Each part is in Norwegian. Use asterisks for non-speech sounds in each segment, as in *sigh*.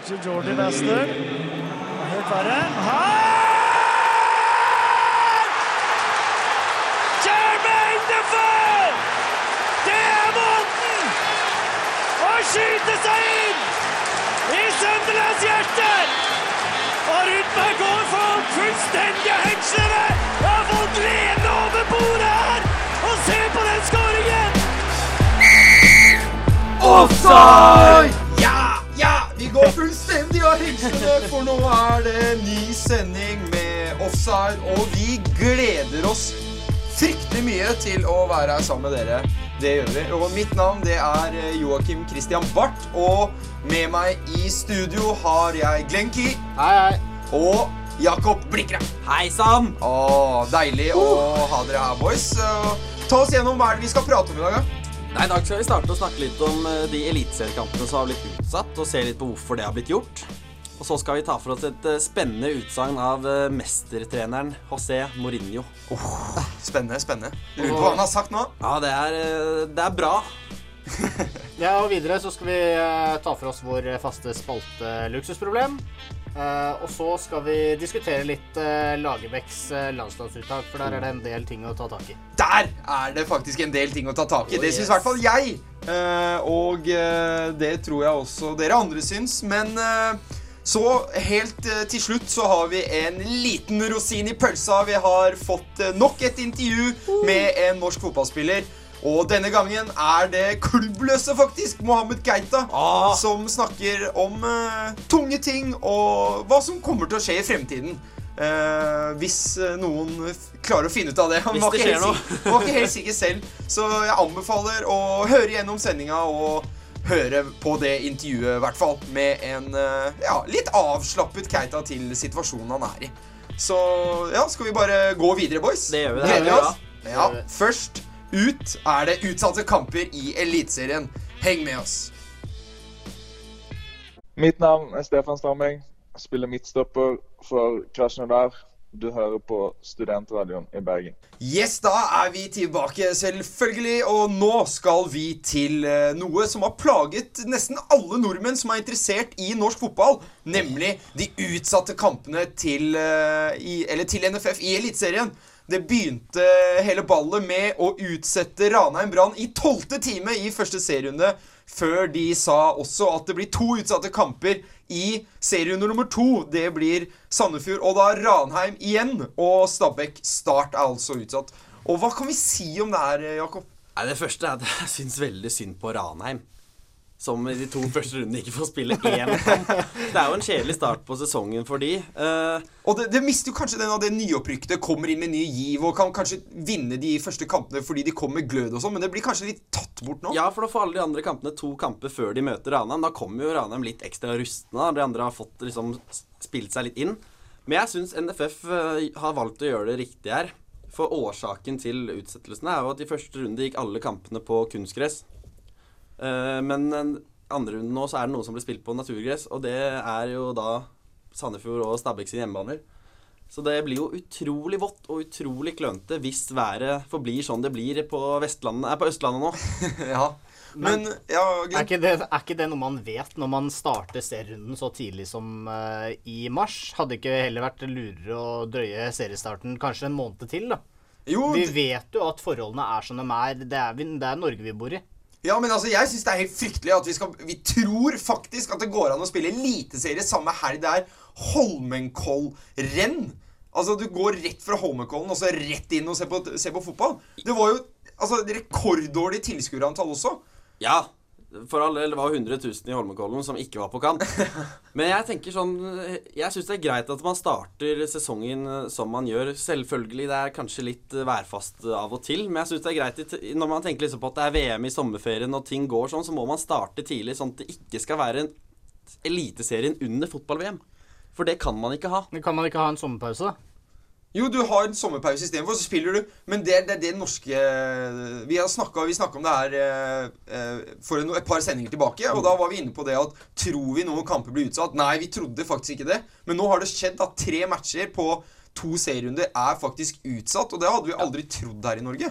Kanskje Jordi Master. Helt verre. Her! Jermaine Defoe! Det er måten å skyte seg inn i Sunderlands hjerte! Og Rudberg går for fullstendige hengslene! Jeg har fått glede over bordet her! Og se på den skåringen! Offside! Fullstendig for nå er det ny sending med offside. Og vi gleder oss fryktelig mye til å være her sammen med dere. Det gjør vi. Og mitt navn det er Joakim Christian Barth. Og med meg i studio har jeg Glenn Key Hei, hei. og Jakob Blikra. Hei sann! Å, deilig å ha dere her, boys. Ta oss gjennom hva er det vi skal prate om i dag. da? Nei, I dag skal vi starte å snakke litt om eh, de eliteseriekampene som har blitt utsatt, og se litt på hvorfor det har blitt gjort. Og så skal vi ta for oss et eh, spennende utsagn av eh, mestertreneren José Mourinho. Spennende, spennende. Lurer på hva han har sagt nå. Ja, det er, eh, det er bra. *laughs* Ja, og videre så skal vi ta for oss vår faste spalte Luksusproblem. Eh, og så skal vi diskutere litt uh, Lagerbäcks landslagsuttak, for der er det en del ting å ta tak i. Der er det faktisk en del ting å ta tak i. Oh, Det syns yes. i hvert fall jeg. Eh, og det tror jeg også dere andre syns. Men så helt eh, til slutt så har vi en liten rosin i pølsa. Vi har fått eh, nok et intervju med en norsk fotballspiller. Og denne gangen er det klubbløse, faktisk, Mohammed Keita, Ah. som snakker om uh, tunge ting og hva som kommer til å skje i fremtiden. Uh, hvis noen klarer å finne ut av det. Han var ikke helt sikker- var ikke helt sikker selv. Så jeg anbefaler å høre gjennom sendinga og høre på det intervjuet, i hvert fall. Med en eh, ja, litt avslappet Keita til situasjonen han er i. Så ja, skal vi bare gå videre, boys? Det gjør vi. Det Gleder er vi oss? Ja, først ut er det utsatte kamper i Eliteserien. Heng med oss. Mitt navn er Stefan Stamming. Spiller midtstopper for Krasjnodar. Du hører på Studentradioen i Bergen. Yes, da er vi tilbake, selvfølgelig. Og nå skal vi til eh, noe som har plaget nesten alle nordmenn som er interessert i norsk fotball. Nemlig de utsatte kampene til, eh, til NFF i Eliteserien. Det begynte hele ballet med å utsette Ranheim Brann i tolvte time i første serierunde. Før de sa også at det blir to utsatte kamper i serierunde nummer to. Det blir Sandefjord og da Ranheim igjen. Og Stabæk Start er altså utsatt. Og hva kan vi si om det her, Jakob? Nei, Det første er at jeg syns veldig synd på Ranheim. Som i de to første rundene ikke får spille én kamp. Det er jo en kjedelig start på sesongen for de. Uh, Og det, det mister jo kanskje den av det nyopprykkede. Kommer inn med ny giv og kan kanskje vinne de første kampene fordi de kommer med glød og sånn, men det blir kanskje litt tatt bort nå? Ja, for da får alle de andre kampene to kamper før de møter Ranheim. Da kommer jo Ranheim litt ekstra rustne. De andre har fått liksom spilt seg litt inn. Men jeg syns NFF eh, har valgt å gjøre det riktig her. For årsaken til utsettelsene er jo at i første runde gikk alle kampene på kunstgress. Eh, Men andre runden nå så er det noen som blir spilt på naturgress, og det er jo da Sandefjord og Stabæk sine hjemmebaner. Så det blir jo utrolig vått og utrolig klønete hvis været forblir sånn det blir på, Vestlandet, nei, på Østlandet nå. *laughs* ja. Men, ja, Er ikke, det, er ikke det noe man vet når man starter serierunden så tidlig som uh, i mars? Hadde ikke heller vært lurere å drøye seriestarten kanskje en måned til, da? Jo, Vi vet jo at forholdene er som de er. Det er, vi, det er Norge vi bor i. ja, men altså, jeg syns det er helt fryktelig at vi skal Vi tror faktisk at det går an å spille eliteserie samme helg det er Holmenkollrenn. Altså, du går rett fra Holmenkollen og så rett inn og ser på, ser på fotball. Det var jo altså, rekorddårlig tilskuerantall også. Ja, for all del, det var 100 000 i Holmenkollen som ikke var på kamp. *laughs* Men jeg tenker sånn Jeg syns det er greit at man starter sesongen eh, som man gjør. Selvfølgelig, det er kanskje litt eh, værfast av og til, men jeg syns det er greit når man tenker liksom på at det er VM i sommerferien og ting går sånn, så må man starte tidlig, sånn at det ikke skal være en Eliteserien under fotball-VM. For det kan man ikke ha. Men Kan man ikke ha en sommerpause, da? Jo, du har en sommerpause istedenfor, så spiller du. Men det, det er det norske Vi snakket, snakka om det her eh, eh, for en, et par sendinger tilbake, og da var vi inne på det at tror vi noen kamper blir utsatt? Nei, vi trodde faktisk ikke det. Men nå har det skjedd at tre matcher på to serierunder er faktisk utsatt, og det hadde vi aldri trodd her i Norge.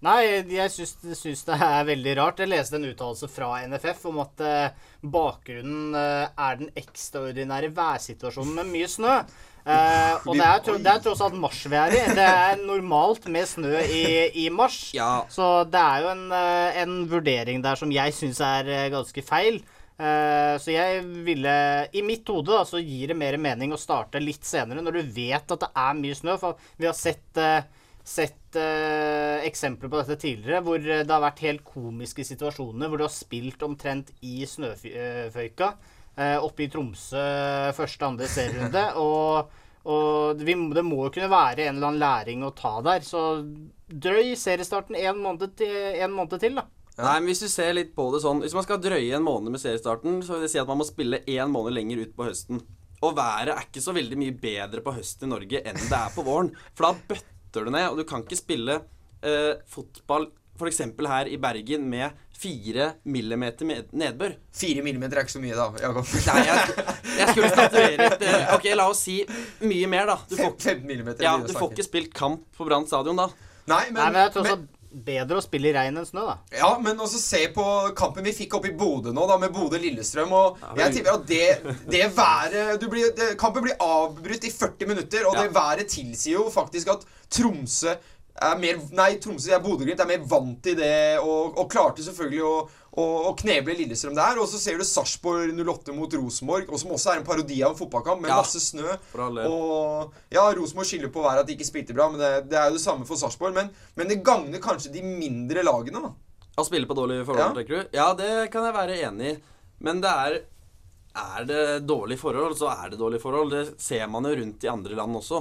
Nei, jeg syns, syns det er veldig rart. Jeg leste en uttalelse fra NFF om at eh, bakgrunnen eh, er den ekstraordinære værsituasjonen med mye snø. Eh, og det er, det er tross alt mars vi er i. Det er normalt med snø i, i mars. Ja. Så det er jo en, eh, en vurdering der som jeg syns er eh, ganske feil. Uh, så jeg ville I mitt hode da, så gir det mer mening å starte litt senere, når du vet at det er mye snø. For vi har sett uh, sett uh, eksempler på dette tidligere, hvor det har vært helt komiske situasjoner hvor du har spilt omtrent i snøføyka oppe i Tromsø første, andre serierunde. *laughs* Og, og vi, det må jo kunne være en eller annen læring å ta der. Så drøy seriestarten en måned til, en måned til da. Nei, men hvis du ser litt på det sånn Hvis man skal drøye en måned med seriestarten, så vil det si at man må spille én måned lenger ut på høsten. Og været er ikke så veldig mye bedre på høsten i Norge enn det er på våren. For da bøtter du ned, og du kan ikke spille eh, fotball f.eks. her i Bergen med fire millimeter med nedbør. Fire millimeter er ikke så mye, da. Jakob. Nei, jeg, jeg skulle *laughs* statuere et eh, Ok, la oss si mye mer, da. Du får, 15 millimeter. ja, du får ikke spilt kamp på Brann stadion da. Nei, men, Nei, men jeg tror men, også bedre å spille i regn enn snø, da. ja, men også se på kampen vi fikk opp i Bodø nå, da, med Bodø-Lillestrøm. Og men- jeg tipper at det, det været du blir, det, Kampen blir avbrutt i 40 minutter, og Ja. det været tilsier jo faktisk at Tromsø er mer Nei, Tromsø er Bodø-Glimt er mer vant til det, og, og klarte selvfølgelig å, å, å kneble Lillestrøm der. Og så ser du Sarpsborg 08 mot Rosenborg, og som også er en parodi av en fotballkamp, med Ja. masse snø. Og ja, Rosenborg skylder på været at de ikke spilte bra, men det, det er jo det samme for Sarpsborg. Men, men det gagner kanskje de mindre lagene, da. Å spille på dårlige forhold, Ja. tenker du? Ja, det kan jeg være enig i. Men det er Er det dårlige forhold, så er det dårlige forhold. Det ser man jo rundt i andre land også.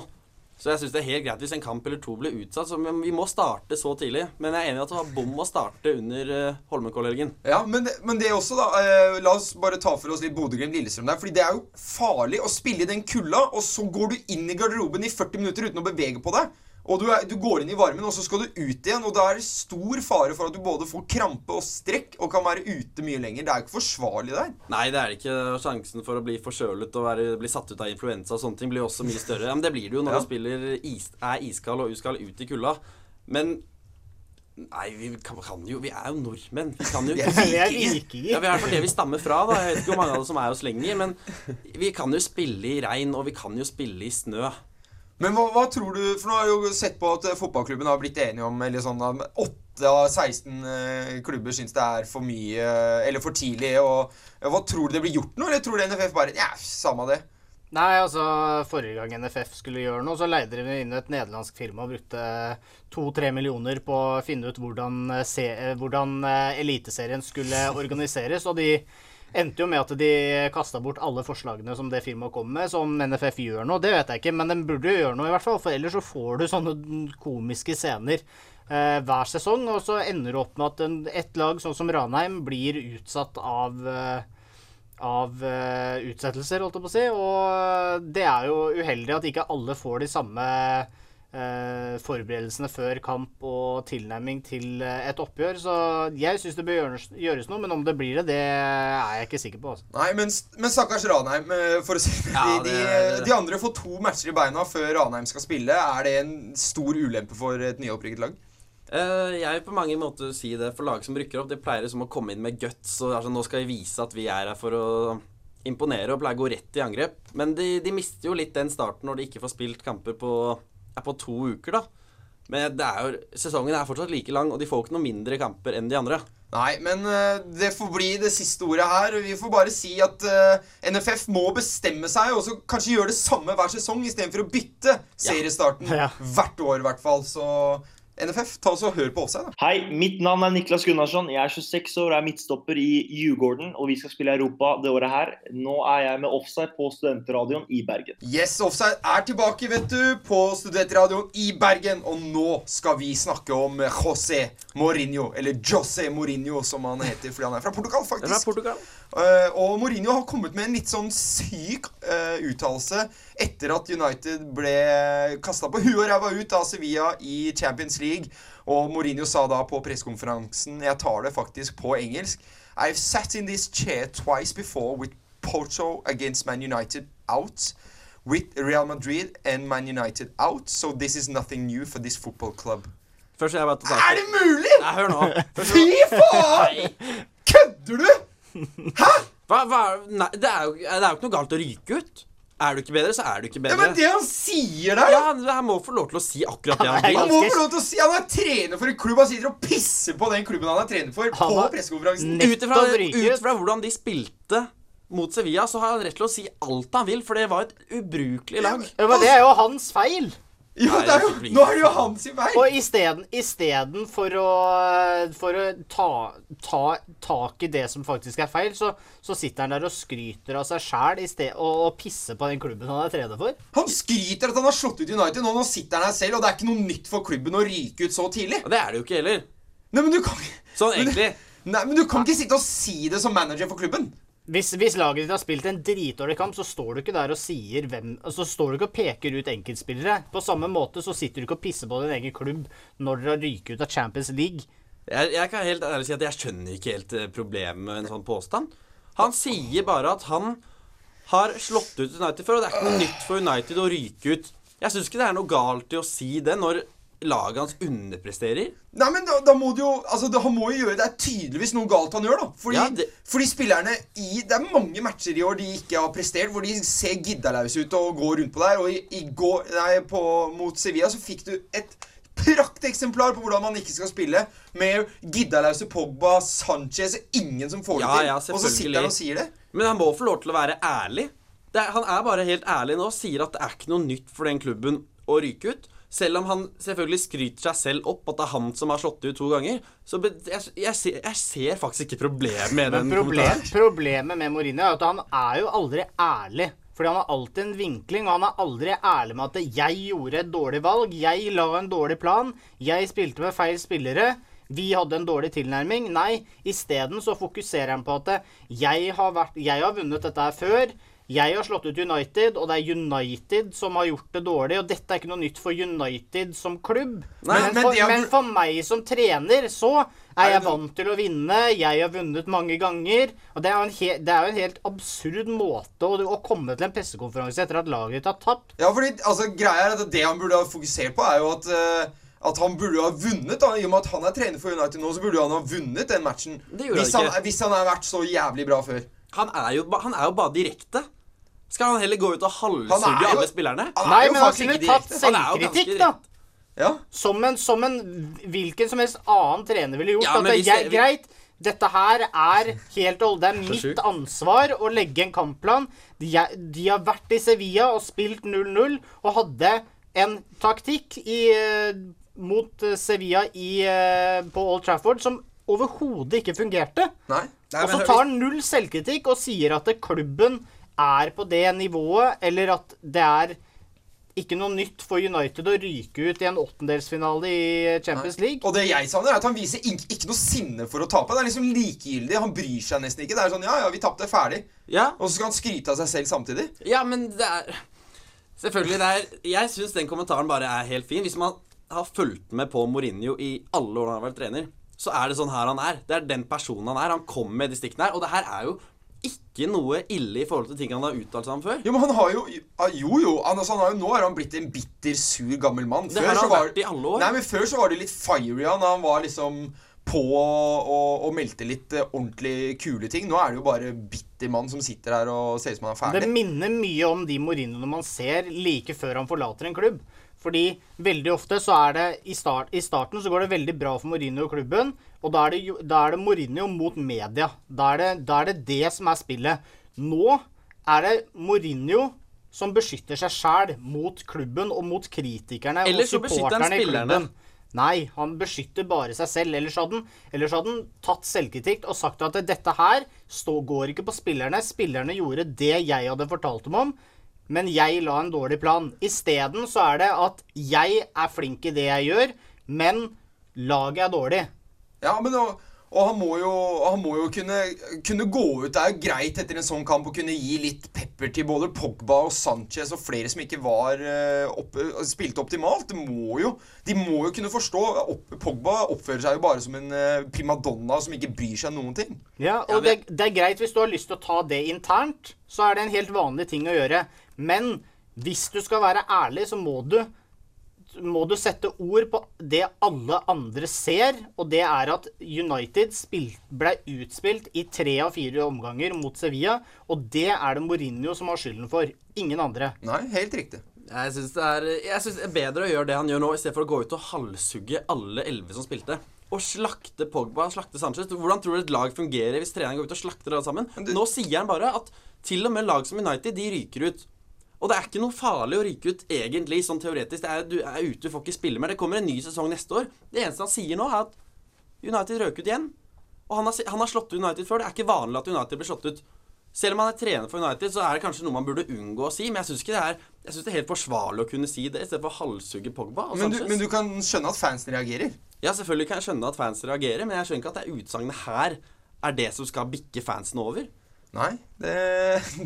Så jeg syns det er helt greit hvis en kamp eller to blir utsatt. Så vi må starte så tidlig. Men jeg er enig i at det var bom å starte under uh, Holmenkollhelgen. Ja, men det, men det også, da. Eh, la oss bare ta for oss litt Bodø-Glimt-Lillestrøm der. Fordi det er jo farlig å spille i den kulda, og så går du inn i garderoben i 40 minutter uten å bevege på deg. Og du, er, du går inn i varmen, og så skal du ut igjen. Og da er det stor fare for at du både får krampe og strekk og kan være ute mye lenger. Det er jo ikke forsvarlig der. Nei, det er det ikke. Sjansen for å bli forkjølet og være, bli satt ut av influensa og sånne ting blir også mye større. Men det blir det jo når Ja. du spiller is, er iskald og uskald ut i kulda. Men Nei, vi kan, kan jo Vi er jo nordmenn. Vi kan jo *laughs* Vi er Vi er Vikinger. Ja, vi er i det vi stammer fra. da Jeg vet ikke hvor mange av det som er hos lenger. Men vi kan jo spille i regn, og vi kan jo spille i snø. Men hva, hva tror du For nå har jeg jo sett på at eh, fotballklubben har blitt enige om eller sånn at 8 av 16 eh, klubber syns det er for mye eller for tidlig. Og, hva tror du det blir gjort nå? Eller tror du NFF bare Ja, samme det. Nei, altså Forrige gang NFF skulle gjøre noe, så leide de inn et nederlandsk firma og brukte to-tre millioner på å finne ut hvordan, eh, se, hvordan Eliteserien skulle organiseres. Og de endte jo med at de kasta bort alle forslagene som det firmaet kom med. som NFF gjør noe, det vet jeg ikke, men de burde jo gjøre noe, i hvert fall. For ellers så får du sånne komiske scener eh, hver sesong, og så ender du opp med at en, et lag sånn som Ranheim blir utsatt av eh, av eh, utsettelser, holdt jeg på å si. Og det er jo uheldig at ikke alle får de samme eh, forberedelsene før kamp og tilnærming til eh, et oppgjør. Så jeg syns det bør gjøres, gjøres noe, men om det blir det, det er jeg ikke sikker på. Altså. Nei, men, men stakkars Ranheim. eh, For å si. Ja, de, det- de, det- de andre får to matcher i beina før Ranheim skal spille. Er det en stor ulempe for et nyopprykket lag? Uh, jeg vil på mange måter si det. For lag som rykker opp, de pleier liksom å komme inn med guts. Og altså, nå skal vi vise at vi er her for å imponere og pleier å gå rett i angrep. Men de, de mister jo litt den starten når de ikke får spilt kamper på, er på to uker, da. Men det er jo, sesongen er fortsatt like lang, og de får ikke noen mindre kamper enn de andre. Nei, men eh, det får bli det siste ordet her. Vi får bare si at eh, NFF må bestemme seg, og så kanskje gjøre det samme hver sesong istedenfor å bytte seriestarten *laughs* Ja. hvert år, i hvert fall. Så NFF, ta oss og hør på offside, da. Hei, mitt navn er Niklas Gunnarsson. Jeg er 26 år og er midtstopper i Djurgården, og vi skal spille Europa det året her. Nå er jeg med offside på Studentradioen i Bergen. Yes, Offside er tilbake, vet du, på Studentradioen i Bergen. Og nå skal vi snakke om José Mourinho, eller José Mourinho, som han heter fordi han er fra Portugal, faktisk. er faktisk. Portugal. Uh, og Mourinho har kommet med en litt sånn syk uh, uttalelse etter at United ble kasta på huet og ræva ut av Sevilla i Champions League. Og Mourinho sa da på pressekonferansen Jeg tar det faktisk på engelsk. I've sat in this chair twice before with Porto against Man United out. With Real Madrid and Man United out. So this is nothing new for this football club. Først Er det mulig?! Nei, hør nå. Først, Fy faen! Kødder du?! Hæ?! hva, hva, nei, det, er jo, det er jo ikke noe galt å ryke ut. Er du ikke bedre, så er du ikke bedre. Ja, men det han sier der Ja, han, han må få lov til å si akkurat det han vil. Han må få lov til å si Han er trener for en klubb. Han sitter og pisser på den klubben han er trener for, Han på var- pressekonferansen. Ut ifra, ut. ut fra hvordan de spilte mot Sevilla, så har han rett til å si alt han vil, for det var et ubrukelig lag. Ja, Men det er jo hans feil. Ja, Nei, det er jo, nå er det jo hans i vei! Og istedenfor isteden for å, for å ta, ta tak i det som faktisk er feil, så, så sitter han der og skryter av seg sjæl og, og pisser på den klubben han er trener for. Han skryter at han har slått ut United. Nå, nå sitter han her selv, og det er ikke noe nytt for klubben å ryke ut så tidlig. Og det er det jo ikke heller. Nei, men du kan, Sånn egentlig. Nei, men du kan ikke sitte og si det som manager for klubben. Hvis, hvis laget ditt har spilt en dritdårlig kamp, så står du ikke der og sier hvem Så står du ikke og peker ut enkeltspillere. På samme måte så sitter du ikke og pisser på din egen klubb når dere har ryket ut av Champions League. Jeg, jeg kan helt ærlig si at jeg skjønner ikke helt eh, problemet med en sånn påstand. Han sier bare at han har slått ut United før, og det er ikke noe nytt for United å ryke ut. Jeg syns ikke det er noe galt i å si det når laget hans underpresterer. Nei, men da, da må du jo Altså, det, han må jo gjøre Det er tydeligvis noe galt han gjør, da. Fordi, Ja, det- fordi spillerne i Det er mange matcher i år de ikke har prestert, hvor de ser giddalause ut og går rundt på der. Og i, i går Nei, på, mot Sevilla så fikk du et prakteksemplar på hvordan man ikke skal spille, med giddalause Pogba, Sanchez Ingen som får det Ja, til. ja, og så sitter han og sier det. Men han må få lov til å være ærlig. Det er, han er bare helt ærlig nå og sier at det er ikke noe nytt for den klubben å ryke ut. Selv om han selvfølgelig skryter seg selv opp at det er han som har slått ut to ganger. Så jeg, jeg, ser, jeg ser faktisk ikke problemet med den problem, problemet med Mourinho er at han er jo aldri ærlig. Fordi han har alltid en vinkling, og han er aldri ærlig med at 'jeg gjorde et dårlig valg', 'jeg la en dårlig plan', 'jeg spilte med feil spillere'. Vi hadde en dårlig tilnærming. Nei, isteden så fokuserer han på at jeg har, vært, jeg har vunnet dette her før. Jeg har slått ut United, og det er United som har gjort det dårlig. Og dette er ikke noe nytt for United som klubb. Nei, men, men for, er- men for meg som trener, så er jeg vant til å vinne. Jeg har vunnet mange ganger. Og det er jo en, he er jo en helt absurd måte å, å komme til en pressekonferanse etter at laget ditt har tapt. Ja, fordi altså, greia er at Det han burde ha fokusert på, er jo at uh at han burde ha vunnet. da I og med at han er trener for United nå, så burde han ha vunnet den matchen. Det hvis, han, hvis han har vært så jævlig bra før. Han er, jo, han er jo bare direkte. Skal han heller gå ut og halshugge alle spillerne? Han er Nei, jo men han faktisk ikke tatt direkte. Han er jo ganske selvkritikk, da. Ja. Som en, som en hvilken som helst annen trener ville gjort. Ja, at det er greit. Dette her er helt old. Det er mitt ansvar å legge en kampplan. De, er- de har vært i Sevilla og spilt 0-0 og hadde en taktikk i, eh, mot Sevilla i, eh, på Old Trafford som overhodet ikke fungerte. Nei. Nei, Og så tar han null selvkritikk og sier at klubben er på det nivået, eller at det er ikke noe nytt for United å ryke ut i en åttendelsfinale i Champions League. Og det jeg savner, er at han viser ikke, ikke noe sinne for å tape. Det er liksom likegyldig. Han bryr seg nesten ikke. Det er sånn Ja, ja, vi tapte. Ferdig. Ja, Og så skal han skryte av seg selv samtidig. ja, men det er Selvfølgelig, det er Jeg syns den kommentaren bare er helt fin. Hvis man har fulgt med på Mourinho i alle år han har vært trener, så er det sånn her han er. Det er den personen han er. Han kommer med de stikkene her. Og det her er jo ikke noe ille i forhold til ting han har uttalt seg om før. Jo, men han har jo ah, Jo, jo. Han, altså, han har jo nå er han blitt en bitter, sur, gammel mann. Det har så han var- vært i alle år. Nei, men Før så var det litt fiery han. Han var liksom på og, og meldte litt eh, ordentlig kule ting. Nå er det jo bare bitter mann som sitter her og ser ut som han er ferdig. Det minner mye om de Mourinhoene man ser like før han forlater en klubb. Fordi veldig ofte så er det i, start, I starten så går det veldig bra for Mourinho og klubben, og da er det, da er det Mourinho mot media. Da er, det, da er det det som er spillet. Nå er det Mourinho som beskytter seg sjæl mot klubben og mot kritikerne Eller og så beskytter han supporterne i spillerne. klubben. Nei, han beskytter bare seg selv. Ellers hadde han, ellers hadde han tatt selvkritikk og sagt at dette her stå, går ikke på spillerne. Spillerne gjorde det jeg hadde fortalt dem om, men jeg la en dårlig plan. Isteden så er det at jeg er flink i det jeg gjør, men laget er dårlig. Ja, men og, og han må jo, han må jo kunne, kunne gå ut. Det er jo greit etter en sånn kamp å kunne gi litt pepper til både Pogba og Sanchez og flere som ikke var eh, opp, spilte optimalt. Det må jo, de må jo kunne forstå. Opp, Pogba oppfører seg jo bare som en eh, primadonna som ikke bryr seg om noen ting. Ja, og det, det er greit hvis du har lyst til å ta det internt, så er det en helt vanlig ting å gjøre. Men hvis du skal være ærlig, så må du må du sette ord på det alle andre ser, og det er at United spilt, ble utspilt i tre av fire omganger mot Sevilla, og det er det Mourinho som har skylden for. Ingen andre. Nei, helt riktig. Jeg syns det, synes det er bedre å gjøre det han gjør nå, istedenfor å gå ut og halshugge alle elleve som spilte. Og slakte Pogba slakte Sanchez. Hvordan tror du et lag fungerer hvis treneren går ut og slakter alle sammen? du- Nå sier han bare at til og med lag som United, de ryker ut. Og det er ikke noe farlig å ryke ut, egentlig, sånn teoretisk. Det er, du er ute, du får ikke spille mer. Det kommer en ny sesong neste år. Det eneste han sier nå, er at United røk ut igjen. Og han har, han har slått ut United før. Det er ikke vanlig at United blir slått ut. Selv om han er trener for United, så er det kanskje noe man burde unngå å si. Men jeg syns det er det er helt forsvarlig å kunne si det, istedenfor å halshugge Pogba og Men du, men du kan skjønne at fansen reagerer. Ja, selvfølgelig kan jeg skjønne at fans reagerer, men jeg skjønner ikke at det utsagnet her er det som skal bikke fansen over. Nei, det,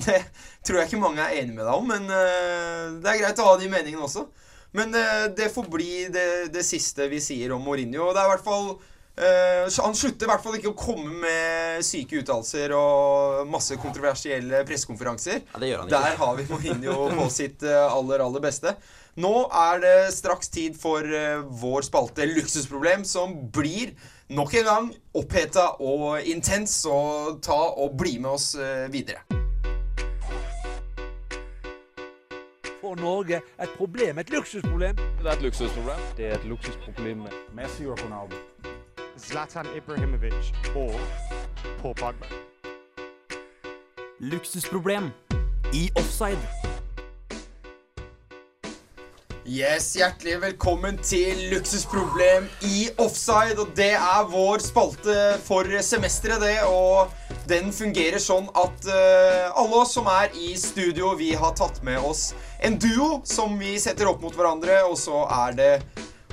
det tror jeg ikke mange er enig med deg om, men eh, det er greit å ha de meningene også. Men eh, det får bli det, det siste vi sier om Mourinho. Det er i hvert fall eh, Han slutter i hvert fall ikke å komme med syke uttalelser og masse kontroversielle pressekonferanser. Ja. Der har vi Mourinho på sitt aller, aller beste. Nå er det straks tid for vår spalte Luksusproblem, som blir nok en gang oppheta og intens. Så ta og bli med oss eh, videre. For Norge et problem, et luksusproblem. Det er et luksusproblem. Det er et luksusproblem med Messi og Ronaldo. Zlatan Ibrahimovic og Paul Pogba. Luksusproblem i offside. Yes, Hjertelig velkommen til Luksusproblem i offside. Og det er vår spalte for semesteret, det. Og den fungerer sånn at uh, alle oss som er i studio, vi har tatt med oss en duo som vi setter opp mot hverandre. Og så er det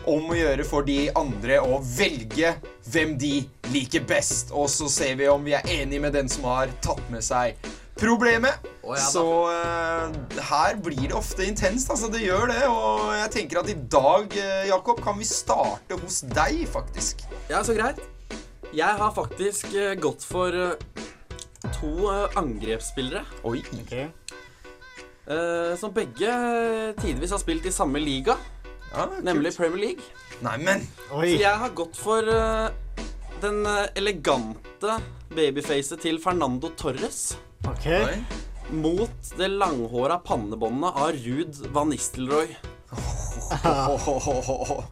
om å gjøre for de andre å velge hvem de liker best. Og så ser vi om vi er enige med den som har tatt med seg problemet. Ja så uh, her blir det ofte intenst. Altså, det gjør det. Og jeg tenker at i dag, eh, Jakob, kan vi starte hos deg, faktisk. Ja, så greit. Jeg har faktisk eh, gått for to angrepsspillere. Oi. Okay. Uh, som begge tidvis har spilt i samme liga, Ja, nemlig. Premier League. Neimen! Oi. Så jeg har gått for uh, den elegante babyfacet til Fernando Torres Okay. Oi. Mot det langhåra pannebåndet av Ruud van Nistelrooy. *laughs*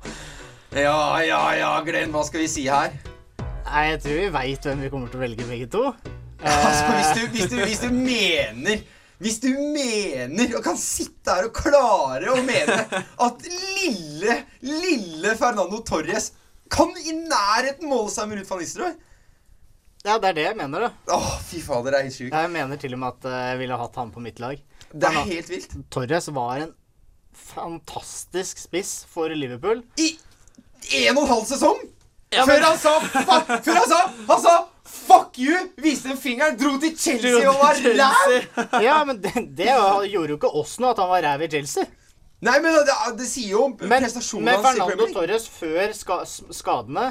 Ja, ja, ja, Glenn, hva skal vi si her? Nei, jeg tror vi veit hvem vi kommer til å velge, begge to. *laughs* Altså, hvis du, hvis, du, hvis du mener Hvis du mener og kan sitte her og klare å mene at lille, lille Fernando Torres kan i nærheten måle seg med Ruud van Nistelrooy Ja, det er det jeg mener, da. Åh, fy fader, det er helt sjukt. Jeg mener til og med at eh, jeg ville hatt han på mitt lag. Det er helt vilt. Torres var en fantastisk spiss for Liverpool. I en og en halv sesong! Før han sa fuck, Før han sa Han sa fuck you! Viste en fingeren, dro til Chelsea og var ræv! *laughs* Ja, men det, det gjorde jo ikke oss noe at han var ræv i Chelsea. Nei, men det, det sier jo om Men, prestasjonen hans i Fernando Premier League. Torres før ska, skadene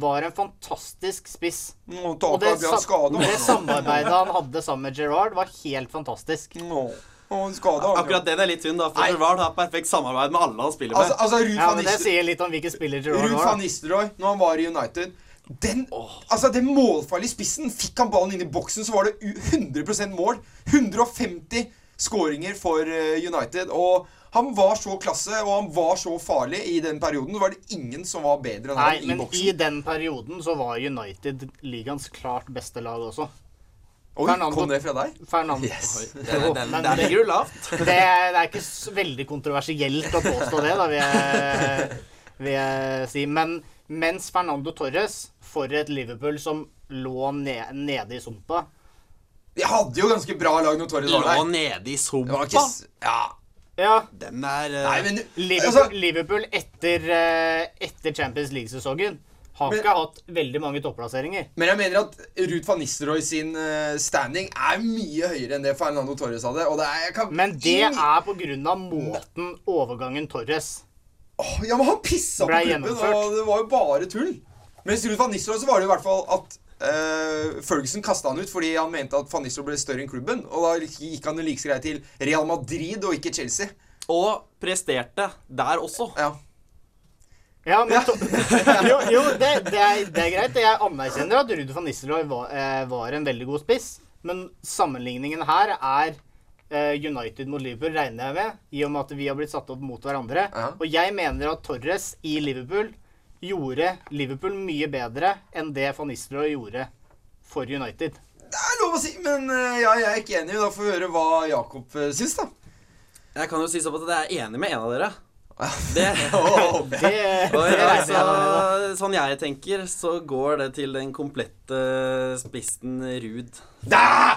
var en fantastisk spiss. Nå, Og det, skade. det samarbeidet han hadde sammen med Gerard, var helt fantastisk. Nå, nå, skade. Akkurat den er litt synd, da, for Nei. Gerrard har perfekt samarbeid med alle han spiller med. Altså, altså Ja, men Det sier litt om hvilken spiller Gerard Ruud van. Nistelrooy, når han var i United den, altså den målfarlige spissen Fikk han ballen inn i boksen, så var det 100% mål. 150 skåringer for eh, United. Og han var så klasse, og han var så farlig i den perioden. Var det ingen som var bedre enn Nei, han i men boksen. i den perioden så var United ligaens klart beste lag også. Oi, Fernando- kom det fra deg? Fernando Yes. Den, den, Men der ligger du lavt. *laughs* det, er- det er ikke veldig kontroversielt å påstå det, da, vil jeg, vil jeg si. Men mens Fernando Torres, for et Liverpool som lå ned, nede i sumpa De hadde jo ganske bra lag når Torres var Lå der. nede i sumpa. Ja. Ja, Den er uh, Nei, men Liverpool, altså, Liverpool etter, uh, etter Champions League-sesongen har Men- ikke hatt veldig mange topplasseringer. Men jeg mener at Ruud van Nistelrooy sin uh, standing er mye høyere enn det Fernando Torres hadde. Og det er, jeg kan, Men det ingen- er på grunn av måten overgangen Torres oh, Ja, men han pissa på klubben, gjennomført. og det var jo bare tull. Mens Ruud van Nistelrooy så var det i hvert fall at eh, Ferguson kasta han ut fordi han mente at van Nistelrooy ble større enn klubben. Og da gikk han like greit til Real Madrid og ikke Chelsea. Og presterte der også. Ja. Ja, men to *laughs* Jo, jo det, det, er, det er greit. Jeg anerkjenner at Ruud van Nistelrooy var, eh, var en veldig god spiss, men sammenligningen her er eh, United mot Liverpool, regner jeg med, i og med at vi har blitt satt opp mot hverandre. Ja. Og jeg mener at Torres i Liverpool gjorde Liverpool mye bedre enn det van Nistelrooy gjorde for United. Det er lov å si, men eh, ja, jeg er ikke enig. Da får vi høre hva Jakob uh, syns, da. Jeg kan jo si sånn at jeg er enig med en av dere. *laughs* Det, Åh, *laughs* Det, og det så, sånn jeg tenker, så går det til den komplette spissen Ruud!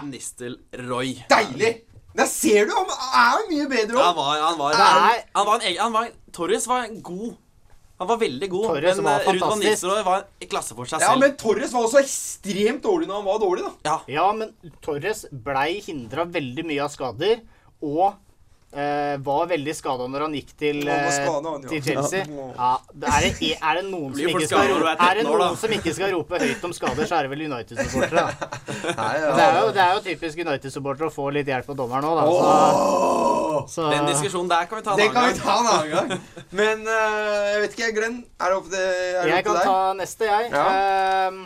Nistelrooy. Deilig! Der ser du, han er mye bedre Han òg. var, han var, Det er- han var en egen han var, Torres var god. Han var veldig god. Torres men var eh, Ruud van. Nistelrooy var i klasse for seg Ja, men Torres var også ekstremt dårlig når han var dårlig, da. Ja, Ja, men Torres blei hindra veldig mye av skader, og eh, var veldig skada når han gikk til, Han eh, skadet, han, ja. til Chelsea. Ja. Er, det, er det noen som ikke skal er det 13 år, da? noen som ikke skal rope høyt om skader, så er det vel United-supportere. *laughs* Det er jo, det er jo typisk United-supportere å få litt hjelp av dommeren òg, da. Så, så Den diskusjonen der kan vi ta en annen gang. ta en annen gang. *laughs* Men uh, jeg vet ikke, Glenn. Er det opp til, deg? jeg kan ta neste, jeg. Ehm,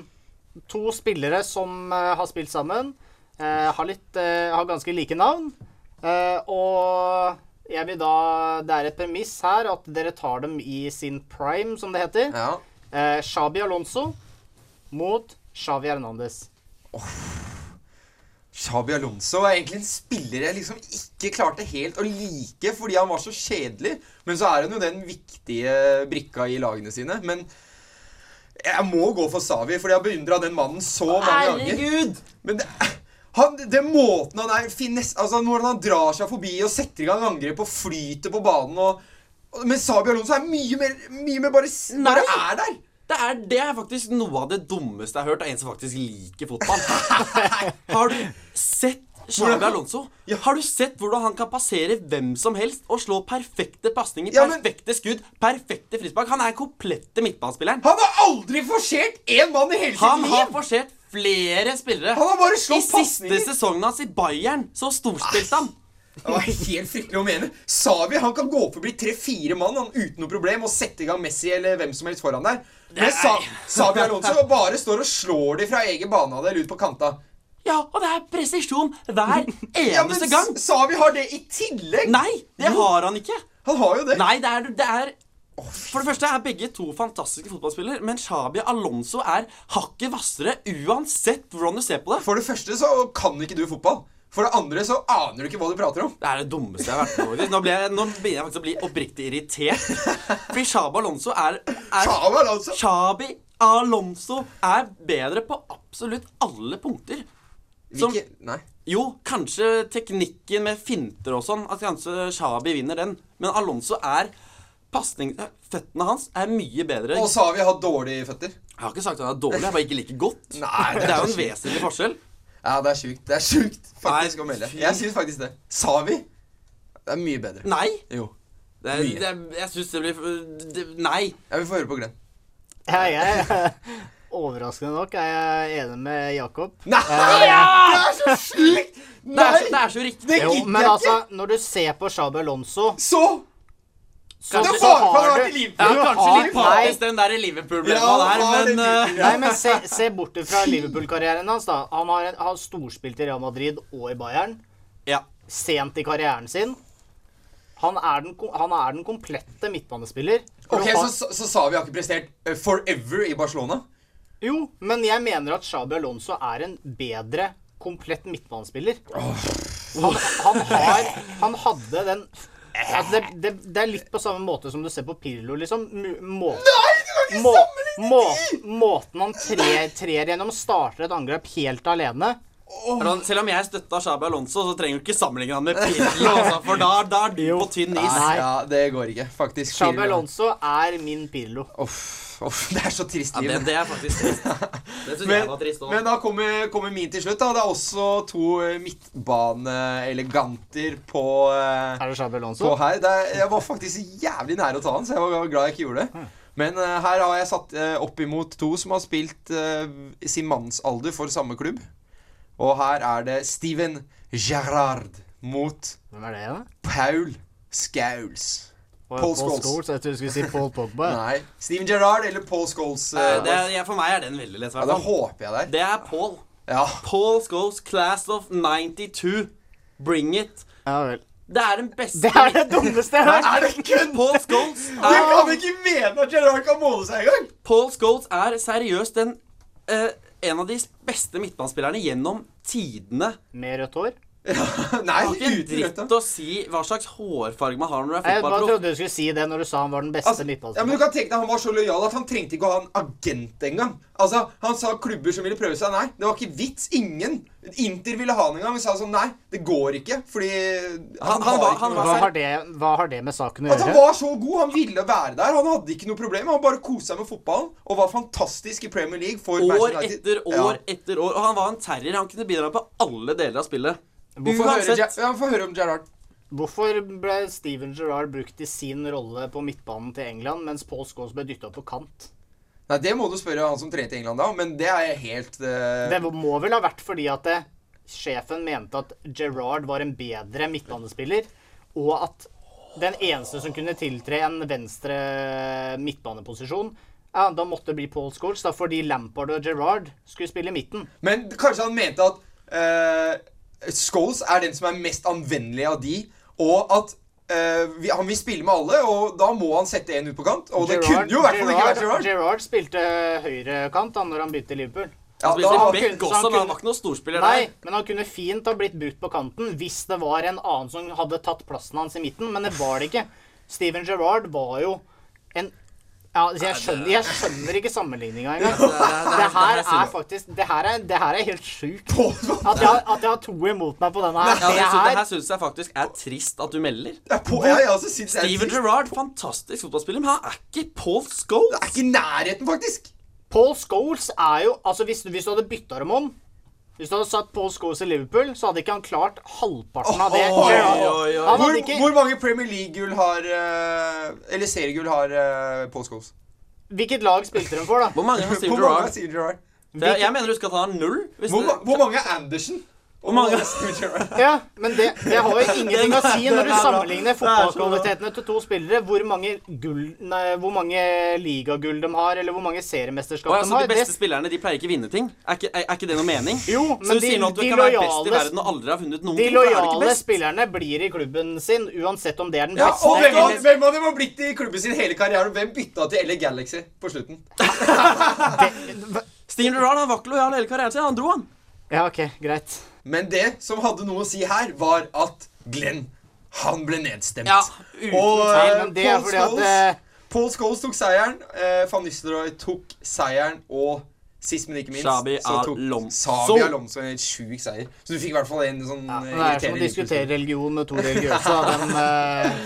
to spillere som uh, har spilt sammen, eh, har, litt, har ganske like navn. Eh, og jeg vil da Det er et premiss her at dere tar dem i sin prime, som det heter. Ja. Eh, Xabi Alonso mot Shavi Hernandez. Xabi Alonso er egentlig en spiller jeg liksom ikke klarte helt å like fordi han var så kjedelig. Men så er han jo den viktige brikka i lagene sine. Men jeg må gå for Savi, fordi jeg har beundra den mannen så mange ganger. Herregud! Men det, han, den måten han er finnes, altså Når han drar seg forbi og setter i gang angrep og flyter på banen og, Men Sabi Alonso er mye mer, mye mer bare, bare er der. Det er, det er faktisk noe av det dummeste jeg har hørt av en som faktisk liker fotball. *laughs* Har du sett Xabi Alonso? Har du sett hvordan han kan passere hvem som helst og slå perfekte pasninger, perfekte skudd, perfekte frispark? Han er komplette midtbanespilleren. Han har aldri forsert én mann i hele sitt liv! Han har forsert flere spillere. Han har bare slått I siste sesongen hans i Bayern så storspilte han. Det var helt fryktelig å mene. Savi han kan gå forbi tre-fire mann han, uten noe problem og sette i gang Messi eller hvem som helst foran der. Men Sa Sabi Alonso bare står og slår de fra egen banehalvdel ut på kanta. Ja, og det er presisjon hver *laughs* Ja, men eneste gang. S- Savi har det i tillegg! Nei, det har han ikke. Han har jo det. Nei, det er, det er For det første er begge to fantastiske fotballspillere, men Sabi Alonso er hakket hvassere uansett hvordan du ser på det. For det første så kan ikke du fotball. For det andre så aner du ikke hva du prater om. Det er det dummeste jeg har vært med på. Nå, jeg, nå begynner jeg faktisk å bli oppriktig irritert. Fordi Xabi Alonso er, er Shaba Alonso Xabi Alonso er bedre på absolutt alle punkter. Som, Hvilke Nei. jo, kanskje teknikken med finter og sånn, at kanskje Xabi vinner den. Men Alonso er pasning, Føttene hans er mye bedre. Og Savi har dårlige føtter. Jeg har ikke sagt at han er dårlig, jeg bare ikke like godt. Nei, det er jo en vesentlig forskjell. Ja, det er sjukt. Det er sjukt faktisk å melde. Jeg syns faktisk det. Sa vi? det er mye bedre. Nei. Jo. Det er, Mye. det er, jeg syns det blir det, Nei. Jeg vil få høre på Glenn. Ja, jeg, overraskende nok er jeg enig med Jakob. Nei! Det er så sjukt! Det er, så- Nei! det er så riktig. Det Jo, gidder men jeg altså, når du ser på Xabi Alonso Så så, Det er så har du Ja, kanskje litt patisk, den der Liverpool-problemet der, men det eh, Nei, men se, se bort fra Liverpool-karrieren hans, da. Han har, en, har storspilt i Real Madrid og i Bayern. Ja. Sent i karrieren sin. Han er den, han er den komplette midtbanespiller. Ok, har- så, så, sa Savi har ikke prestert eh, forever i Barcelona? Jo, men jeg mener at Xabi Alonso er en bedre komplett midtbanespiller. Han, han har Han hadde den altså det, det, det er litt på samme måte som du ser på Pirlo, liksom. Mu- Må, sammenligne må, måten han trer, trer gjennom, starter et angrep helt alene. Selv om jeg støtta Xabi Alonso, så trenger du ikke sammenligne han med Pirlo. Altså, for da, da er du på tynn is. Nei. Ja, det går ikke. Faktisk. Xabi Alonso er min Pirlo. Uff, uff, det er så trist Ja, det, det er faktisk trist. *laughs* Det syns jeg Men, var trist òg. men da kommer, kommer min til slutt. da Det er også to eh, midtbaneeleganter på, eh, Er det på Alonso? her. Det er, jeg var faktisk jævlig nær å ta han, så jeg var glad jeg ikke gjorde det. Men uh, her har jeg satt uh, opp imot to som har spilt uh, sin mannsalder for samme klubb. Og her er det Steven Gerrard mot Hvem er det, da? Paul Scouls. Paul Paul Scholes. Jeg trodde du skulle si Paul Pogba. *laughs* Nei. Steven Gerrard eller Paul Scholes? Eh, det er, ja, for meg er den veldig lett. ja, det håper jeg det er. Det er Paul. Ja. Paul Scholes, class of 92. Bring it. Ja vel. Det er den beste Det er det dummeste jeg har hørt! *laughs* Paul Scholes Du er, kan ikke mene at Gerrard kan måle seg engang! Paul Scholes er seriøst den eh, en av de beste midtbanespillerne gjennom tidene. Med rødt hår? *laughs* Nei, Det har ikke en uten dritt rødt. å si hva slags hårfarge man har når du er Jeg bare trodde du skulle si det når du sa han var den beste Altså, ja, men du kan tenke deg Han var så lojal at han trengte ikke å ha en agent engang. Altså, Han sa klubber som ville prøve seg. Nei, det var ikke vits. Ingen. Inter ville ha han en gang. Men sa sånn Nei, det går ikke. Fordi han, Han- han var- han var Hva har, det, hva har det med saken å gjøre? At han var så god. Han ville være der. Han hadde ikke noe problem. Han bare koste seg med fotballen og var fantastisk i Premier League for År Manchester United. etter år etter år. Og han var en terrier. Han kunne bidra på alle deler av spillet. Høre, Uansett. Ja, vi høre om Gerrard. Hvorfor ble Steven Gerrard brukt i sin rolle på midtbanen til England, mens Paul Scholes ble dytta på kant? Nei, Det må du spørre han som trente i England da, men det er helt uh... Det må vel ha vært fordi at det, sjefen mente at Gerrard var en bedre midtbanespiller, og at den eneste som kunne tiltre en venstre midtbaneposisjon, ja, da måtte det bli Paul Scholes, da, fordi Lampard og Gerrard skulle spille i midten. Men kanskje han mente at eh, Scholes er den som er mest anvendelig av de, og at Uh, vi, han vil spille med alle, og da må han sette en ut på kant. Og det kunne jo i hvert fall ikke vært Gerard. Gerard spilte høyrekant da når han begynte i Liverpool. Ja, Han spilte han back også, han men han var ikke noen storspiller Nei, der. men han kunne fint ha blitt brukt på kanten hvis det var en annen som hadde tatt plassen hans i midten, men det var det ikke. Steven Gerrard var jo en ja, jeg, skjønner, jeg skjønner ikke sammenligninga engang. *laughs* Det her er faktisk Det her er, det her er helt sjukt. At at jeg har to imot meg på denne her. Ja, det, Det det her her syns jeg faktisk er trist at du melder. På, ja, det er Steven. Gerrard, fantastisk fotballspiller, men han er ikke Paul Scholes. Det er ikke i nærheten, faktisk. Paul Scholes er jo Altså, hvis, hvis du hadde bytta dem om Hvis du hadde satt Paul Scholes i Liverpool, så hadde ikke han klart halvparten av det. Oi, oi, oi. Hvor, ikke hvor mange Premier League-gull har eh, Eller seriegull har uh, Paul Scholes? Hvilket lag spilte de for, da? Hvor mange har Steve er Gerrard? Jeg mener du skal ta null. Hvis Hvor, du, hvor mange er Andersen? Hvor mange- Steven Gerrard? Ja, men det, det har jo ingenting å si når du er sammenligner er fotballkvalitetene til to spillere. Hvor mange, gull, nei, hvor mange ligagull de har, eller hvor mange seriemesterskap Å, de har. de beste Det, spillerne de pleier ikke vinne ting. Er ikke, er, er ikke det noe mening? jo, Så men du de, sier nå at du de kan være best i lojale, verden og aldri har vunnet noen de lojale spillerne blir i klubben sin, uansett om det er den Ja, beste. og hvem, har, hvem av dem har blitt i klubben sin hele karrieren? Hvem bytta til LA Galaxy på slutten? *laughs* Steven Gerrard var ikke lojal hele karrieren sin. Han dro, han. Ja, ok, greit. Men det som hadde noe å si her, var at Glenn, han ble nedstemt. Ja, uten Og, Nei, eh, men det er Paul fordi at Scholes- eh, Paul Scholes tok seieren. Eh, Van Nistelrooy tok seieren. Og sist, men ikke minst, Shabi så tok Sabi Alonso en helt sjuk seier. Så du fikk i hvert fall en sånn ja, eh, Det er som å diskutere religion med to religiøse. den, De, eh,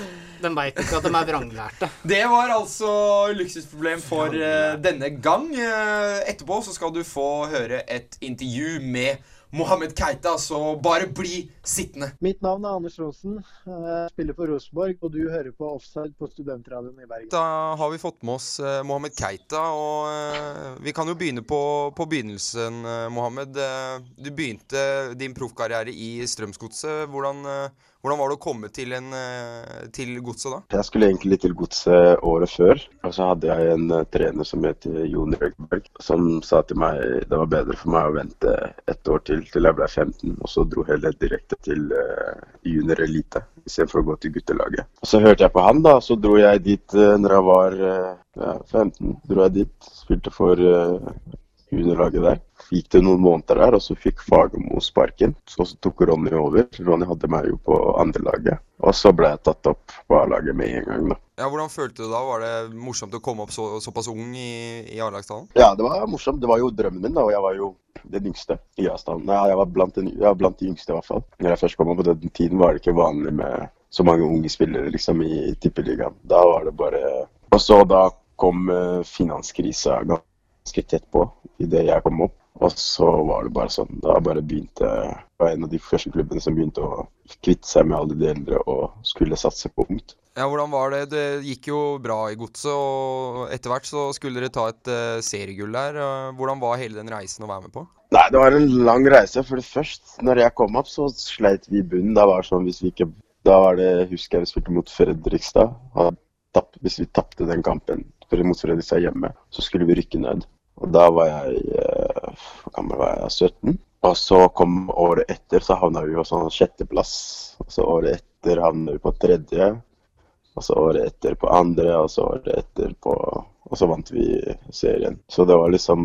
de veit ikke at de er vranglærte. Det var altså luksusproblem for uh, denne gang. Uh, etterpå så skal du få høre et intervju med Mohammed Keita, så bare bli sittende. Mitt navn er Anders Rosen. Jeg spiller for Rosenborg, og du hører på Offside på Studentradioen i Bergen. Da har vi fått med oss eh, Mohammed Keita, og eh, vi kan jo begynne på, på begynnelsen, eh, Mohammed. Du begynte din proffkarriere i Strømsgodset. Hvordan, hvordan var det å komme til, en, til Godset da? Jeg skulle egentlig til Godset året før, og så hadde jeg en trener som het Jon Røgberg, som sa til meg det var bedre for meg å vente et år til til jeg ble 15, og så dro heller direkte til uh, junior elite istedenfor å gå til guttelaget. Så hørte jeg på han, da, så dro jeg dit uh, når jeg var uh, ja, 15. dro jeg dit, Spilte for uh, juniorlaget der. Gikk det noen måneder der, og så fikk Fagermo sparken. Så, så tok Ronny over. Ronny hadde meg jo på andrelaget. Og så ble jeg tatt opp på A-laget med en gang, da. Ja, Hvordan følte du da? Var det morsomt å komme opp så, såpass ung i, i A-lagstallen? Ja, det var morsomt. Det var jo drømmen min, da, og jeg var jo den yngste i A-stallen. Ja, jeg var blant, den, jeg var blant de yngste, i hvert fall. Når jeg først kom opp på den tiden, var det ikke vanlig med så mange unge spillere liksom i tippeligaen. Da var det bare Og så da kom eh, finanskrisa ganske tett på idet jeg kom opp. Og så var det bare sånn Da bare begynte Det var en av de første klubbene som begynte å kvitte seg med alle de eldre og skulle satse på ungt. Ja, hvordan var det? Det gikk jo bra i Godset, og etter hvert så skulle dere ta et uh, seriegull der. Eh, Hvordan var hele den reisen å være med på? Nei, det var en lang reise. For det først, når jeg kom opp, så sleit vi i bunnen. Da var det sånn hvis vi ikke Da var det Husker jeg vi spilte mot Fredrikstad. tapp, hvis vi tapte den kampen mot Fredrikstad hjemme, så skulle vi rykke ned. Og da var jeg eh, gammel var jeg? 17? Og så kom året etter, så havna vi på sånn sjetteplass. Og så året etter havna vi på tredje. Og så året etter på andre, og så året etter på Og så vant vi serien. Så det var liksom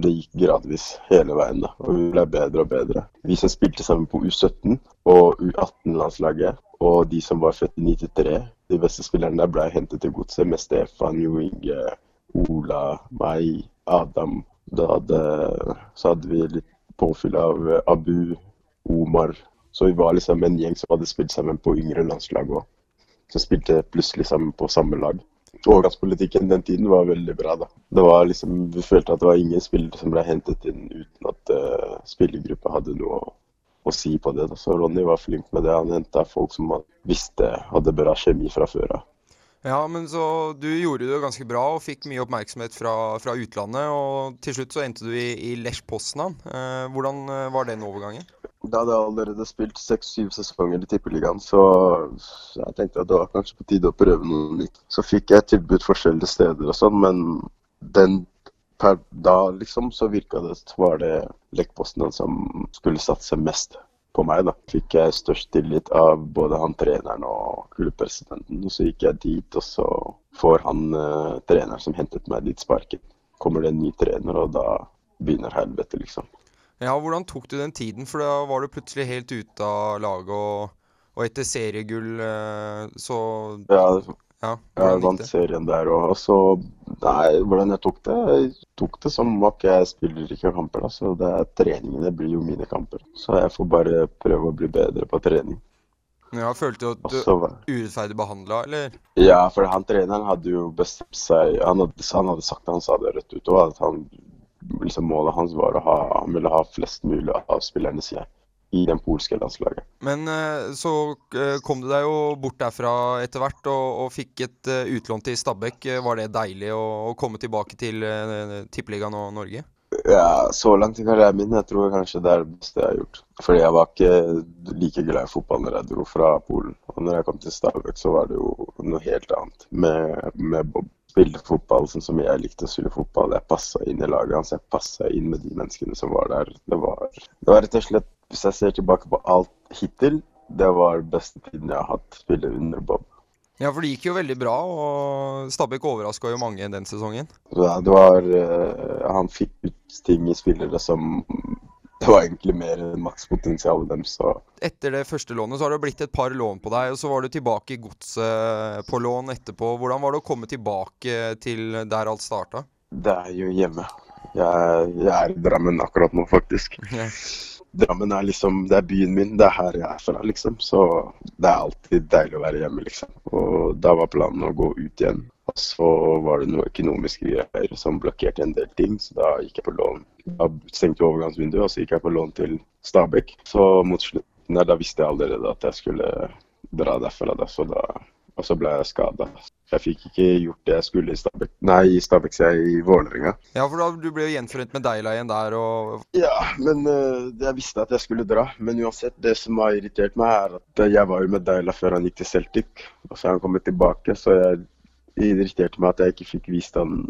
Det gikk gradvis hele veien, da. Og vi ble bedre og bedre. Vi som spilte sammen på U17 og U18-landslaget, og de som var født i 93, de beste spillerne der ble hentet til godset med Stefan, Jo Inge, Ola, meg, Adam. Da hadde, så hadde vi litt påfyll av eh, Abu, Omar. Så vi var liksom en gjeng som hadde spilt sammen på yngre landslag òg. Som spilte plutselig sammen på samme lag. Overgangspolitikken den tiden var veldig bra. da. Det var liksom, Vi følte at det var ingen spillere som ble hentet inn uten at uh, spillergruppa hadde noe å, å, si på det. da. Så Ronny var flink med det. Han henta folk som han visste hadde bra kjemi fra før av. Ja, men så du gjorde det ganske bra og fikk mye oppmerksomhet fra, fra utlandet. Og til slutt så endte du i, i Lech Poznan. Eh, hvordan eh, var den overgangen? Da hadde jeg allerede spilt seks-syv sesonger i Tippeligaen, så jeg tenkte at det var kanskje på tide å prøve noe nytt. Så fikk jeg tilbud forskjellige steder og sånn, men den per da liksom så virka det var det Lech Poznan som skulle satse mest på meg. da. Fikk jeg størst tillit av både han treneren og klubbpresidenten. Og så gikk jeg dit, og så får han uh, treneren som hentet meg dit, sparken. Kommer det en ny trener, og da begynner helvete, liksom. Ja, Hvordan tok du den tiden? For da var du plutselig helt ute av laget, og, og etter seriegull uh, så Ja, ja, jeg vant serien der òg. Og så Nei, hvordan jeg tok det? Jeg tok det som at jeg spiller ikke kamper. da, så det er Treningene blir jo mine kamper. Så jeg får bare prøve å bli bedre på trening. Ja, Følte du at du var urettferdig behandla, eller? Ja, for han treneren hadde jo bestemt seg Han hadde, han hadde sagt han sa det rett ut òg, at han, liksom, målet hans var å ha Han ville ha flest mulig av spillerne sine i den polske landslaget. Men eh, så eh, kom du deg jo bort derfra etter hvert og, og fikk et uh, utlån til Stabæk. Var det deilig å, å komme tilbake til Tippeligaen og Norge? Ja, så langt i karrieren min jeg tror kanskje det er det beste jeg har gjort. Fordi jeg var ikke like glad i fotball når jeg dro fra Polen. Og når jeg kom til Stabæk, så var det jo noe helt annet med, med Bob. Spille fotball sånn som jeg likte å spille fotball. Jeg passa inn i laget hans. Jeg passa inn med de menneskene som var der. Det var, det var rett og slett hvis jeg ser tilbake på alt hittil, det var beste tiden jeg har hatt spille under Bob. Ja, for det gikk jo veldig bra, og Stabæk overraska jo mange den sesongen. Ja, det var uh, Han fikk ut ting i spillere som Det var egentlig mer makspotensial. makspotensialet deres. Så. Etter det første lånet så har det blitt et par lån på deg, og så var du tilbake i godset på lån etterpå. Hvordan var det å komme tilbake til der alt starta? Det er jo hjemme. Jeg, jeg er i Drammen akkurat nå, faktisk. Ja. Drammen er liksom, det er byen min, det er her jeg er fra, liksom. Så det er alltid deilig å være hjemme, liksom. Og da var planen å gå ut igjen. Og så var det noe økonomiske greier som blokkerte en del ting, så da gikk jeg på lån. Da stengte jeg overgangsvinduet, og så gikk jeg på lån til Stabæk. Så mot slutten der, da visste jeg allerede at jeg skulle dra derfra, da. Så da og så ble jeg skada. Jeg fikk ikke gjort det jeg skulle i Stabæk. Nei, i Stabæk, sier jeg, i Vålerenga. Ja, for da, du ble jo gjenforent med Deila igjen der og Ja, men uh, jeg visste at jeg skulle dra. Men uansett, det som har irritert meg, er at jeg var jo med Deila før han gikk til Celtic. Og så er han kommet tilbake, så jeg irriterte meg at jeg ikke fikk vist han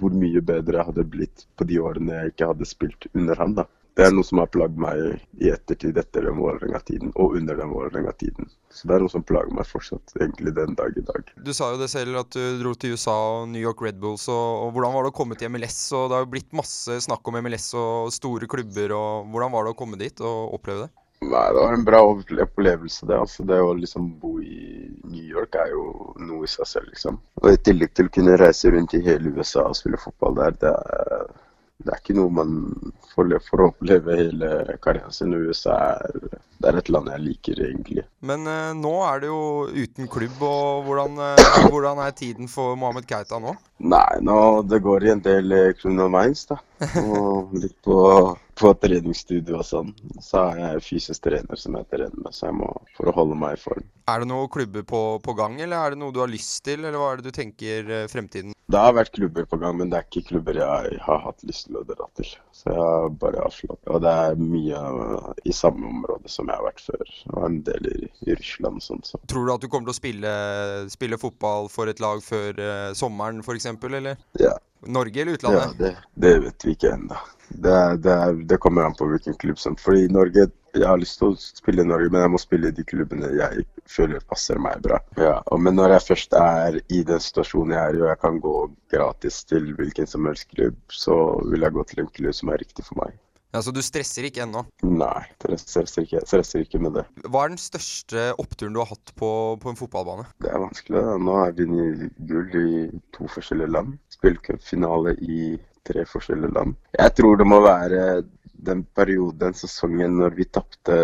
hvor mye bedre jeg hadde blitt på de årene jeg ikke hadde spilt under han. da. Det er noe som har plagd meg i ettertid etter den Vålerenga-tiden, og under den Vålerenga-tiden. Så det er noe som plager meg fortsatt, egentlig den dag i dag. Du sa jo det selv at du dro til USA og New York Red Bulls. Og, og hvordan var det å komme til MLS? Og det har jo blitt masse snakk om MLS og store klubber. og Hvordan var det å komme dit og oppleve det? Nei, Det var en bra opplevelse, det. altså Det å liksom bo i New York er jo noe i seg selv, liksom. Og i tillegg til å kunne reise rundt i hele USA og spille fotball der, det er det er ikke noe man får, oppleve hele karrieren sin. USA er, det er et land jeg liker, egentlig. Men eh, nå er det jo uten klubb, og hvordan, eh, hvordan er tiden for Mohammed Keita nå? Nei, nå det går i en del eh, criminal minds, da. Og litt på, på treningsstudio og sånn. Så er jeg fysisk trener som jeg trener med, så jeg må for å holde meg i form. Er det noen klubber på, på gang, eller er det noe du har lyst til, eller hva er det du tenker eh, fremtiden? Det har vært klubber på gang, men det er ikke klubber jeg har hatt lyst til å dra til. Så jeg har bare avslått. Og det er mye i samme område som jeg har vært før. Og en del i, i Russland og sånt. Så. Tror du at du kommer til å spille, spille fotball for et lag før uh, sommeren f.eks., eller? Ja. Norge eller Ja, utlandet? det, det vet vi ikke ennå. Det, det, det kommer an på hvilken klubb som Fordi Norge Jeg har lyst til å spille i Norge, men jeg må spille i de klubbene jeg føler passer meg bra. Ja, og Men når jeg først er i den situasjonen jeg er i, og jeg kan gå gratis til hvilken som helst klubb, så vil jeg gå til en klubb som er riktig for meg. Ja, Så du stresser ikke ennå? Nei, jeg stresser ikke, jeg stresser ikke med det. Hva er den største oppturen du har hatt på, på en fotballbane? Det er vanskelig. da. Nå har jeg vunnet gull i to forskjellige land. Spilt cupfinale i tre forskjellige land. Jeg tror det må være den perioden, den sesongen, når vi tapte